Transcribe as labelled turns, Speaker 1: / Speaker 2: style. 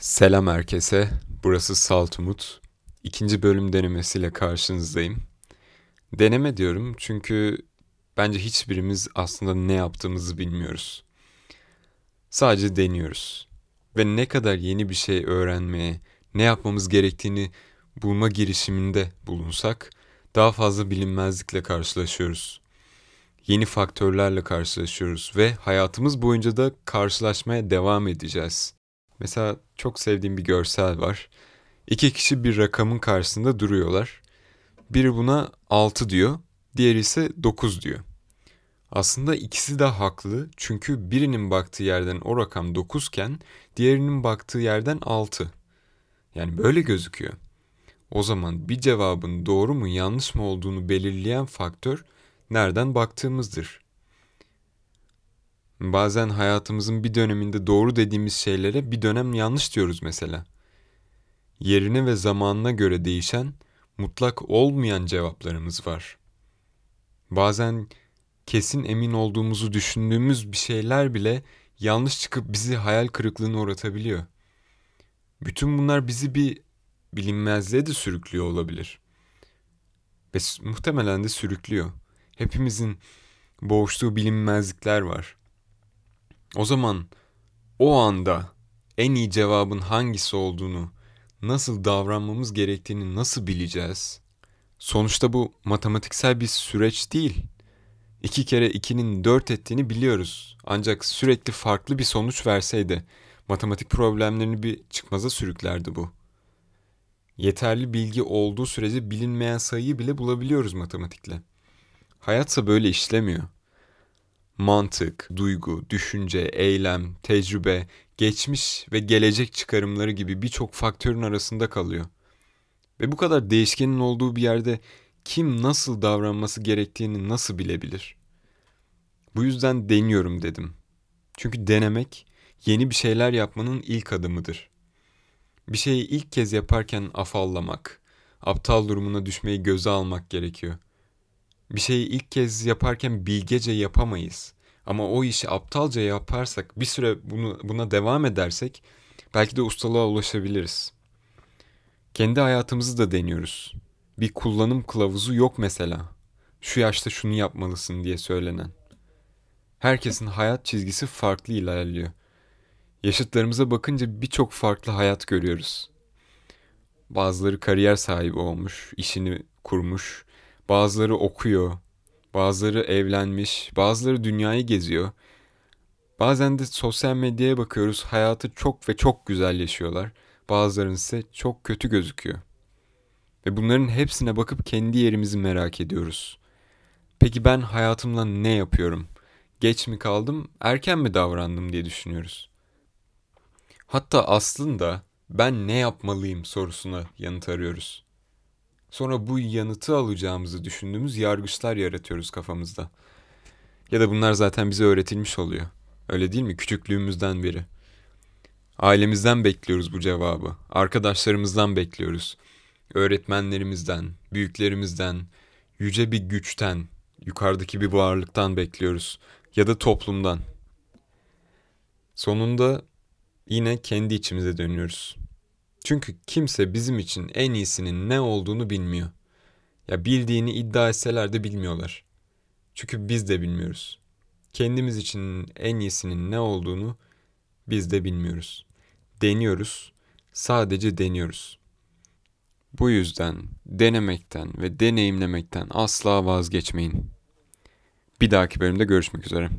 Speaker 1: Selam herkese. Burası Salt Umut. İkinci bölüm denemesiyle karşınızdayım. Deneme diyorum çünkü bence hiçbirimiz aslında ne yaptığımızı bilmiyoruz. Sadece deniyoruz. Ve ne kadar yeni bir şey öğrenmeye, ne yapmamız gerektiğini bulma girişiminde bulunsak daha fazla bilinmezlikle karşılaşıyoruz. Yeni faktörlerle karşılaşıyoruz ve hayatımız boyunca da karşılaşmaya devam edeceğiz. Mesela çok sevdiğim bir görsel var. İki kişi bir rakamın karşısında duruyorlar. Biri buna 6 diyor, diğeri ise 9 diyor. Aslında ikisi de haklı çünkü birinin baktığı yerden o rakam 9 iken diğerinin baktığı yerden 6. Yani böyle gözüküyor. O zaman bir cevabın doğru mu yanlış mı olduğunu belirleyen faktör nereden baktığımızdır. Bazen hayatımızın bir döneminde doğru dediğimiz şeylere bir dönem yanlış diyoruz mesela. Yerine ve zamanına göre değişen, mutlak olmayan cevaplarımız var. Bazen kesin emin olduğumuzu düşündüğümüz bir şeyler bile yanlış çıkıp bizi hayal kırıklığına uğratabiliyor. Bütün bunlar bizi bir bilinmezliğe de sürüklüyor olabilir. Ve muhtemelen de sürüklüyor. Hepimizin boğuştuğu bilinmezlikler var. O zaman o anda en iyi cevabın hangisi olduğunu, nasıl davranmamız gerektiğini nasıl bileceğiz? Sonuçta bu matematiksel bir süreç değil. İki kere ikinin dört ettiğini biliyoruz. Ancak sürekli farklı bir sonuç verseydi matematik problemlerini bir çıkmaza sürüklerdi bu. Yeterli bilgi olduğu sürece bilinmeyen sayıyı bile bulabiliyoruz matematikle. Hayatsa böyle işlemiyor mantık, duygu, düşünce, eylem, tecrübe, geçmiş ve gelecek çıkarımları gibi birçok faktörün arasında kalıyor. Ve bu kadar değişkenin olduğu bir yerde kim nasıl davranması gerektiğini nasıl bilebilir? Bu yüzden deniyorum dedim. Çünkü denemek yeni bir şeyler yapmanın ilk adımıdır. Bir şeyi ilk kez yaparken afallamak, aptal durumuna düşmeyi göze almak gerekiyor.'' Bir şeyi ilk kez yaparken bilgece yapamayız. Ama o işi aptalca yaparsak, bir süre bunu buna devam edersek belki de ustalığa ulaşabiliriz. Kendi hayatımızı da deniyoruz. Bir kullanım kılavuzu yok mesela. Şu yaşta şunu yapmalısın diye söylenen. Herkesin hayat çizgisi farklı ilerliyor. Yaşıtlarımıza bakınca birçok farklı hayat görüyoruz. Bazıları kariyer sahibi olmuş, işini kurmuş, Bazıları okuyor, bazıları evlenmiş, bazıları dünyayı geziyor. Bazen de sosyal medyaya bakıyoruz, hayatı çok ve çok güzel yaşıyorlar. Bazılarının ise çok kötü gözüküyor. Ve bunların hepsine bakıp kendi yerimizi merak ediyoruz. Peki ben hayatımla ne yapıyorum? Geç mi kaldım, erken mi davrandım diye düşünüyoruz. Hatta aslında ben ne yapmalıyım sorusuna yanıt arıyoruz. Sonra bu yanıtı alacağımızı düşündüğümüz yargıçlar yaratıyoruz kafamızda. Ya da bunlar zaten bize öğretilmiş oluyor. Öyle değil mi? Küçüklüğümüzden beri. Ailemizden bekliyoruz bu cevabı. Arkadaşlarımızdan bekliyoruz. Öğretmenlerimizden, büyüklerimizden, yüce bir güçten, yukarıdaki bir varlıktan bekliyoruz. Ya da toplumdan. Sonunda yine kendi içimize dönüyoruz. Çünkü kimse bizim için en iyisinin ne olduğunu bilmiyor. Ya bildiğini iddia etseler de bilmiyorlar. Çünkü biz de bilmiyoruz. Kendimiz için en iyisinin ne olduğunu biz de bilmiyoruz. Deniyoruz, sadece deniyoruz. Bu yüzden denemekten ve deneyimlemekten asla vazgeçmeyin. Bir dahaki bölümde görüşmek üzere.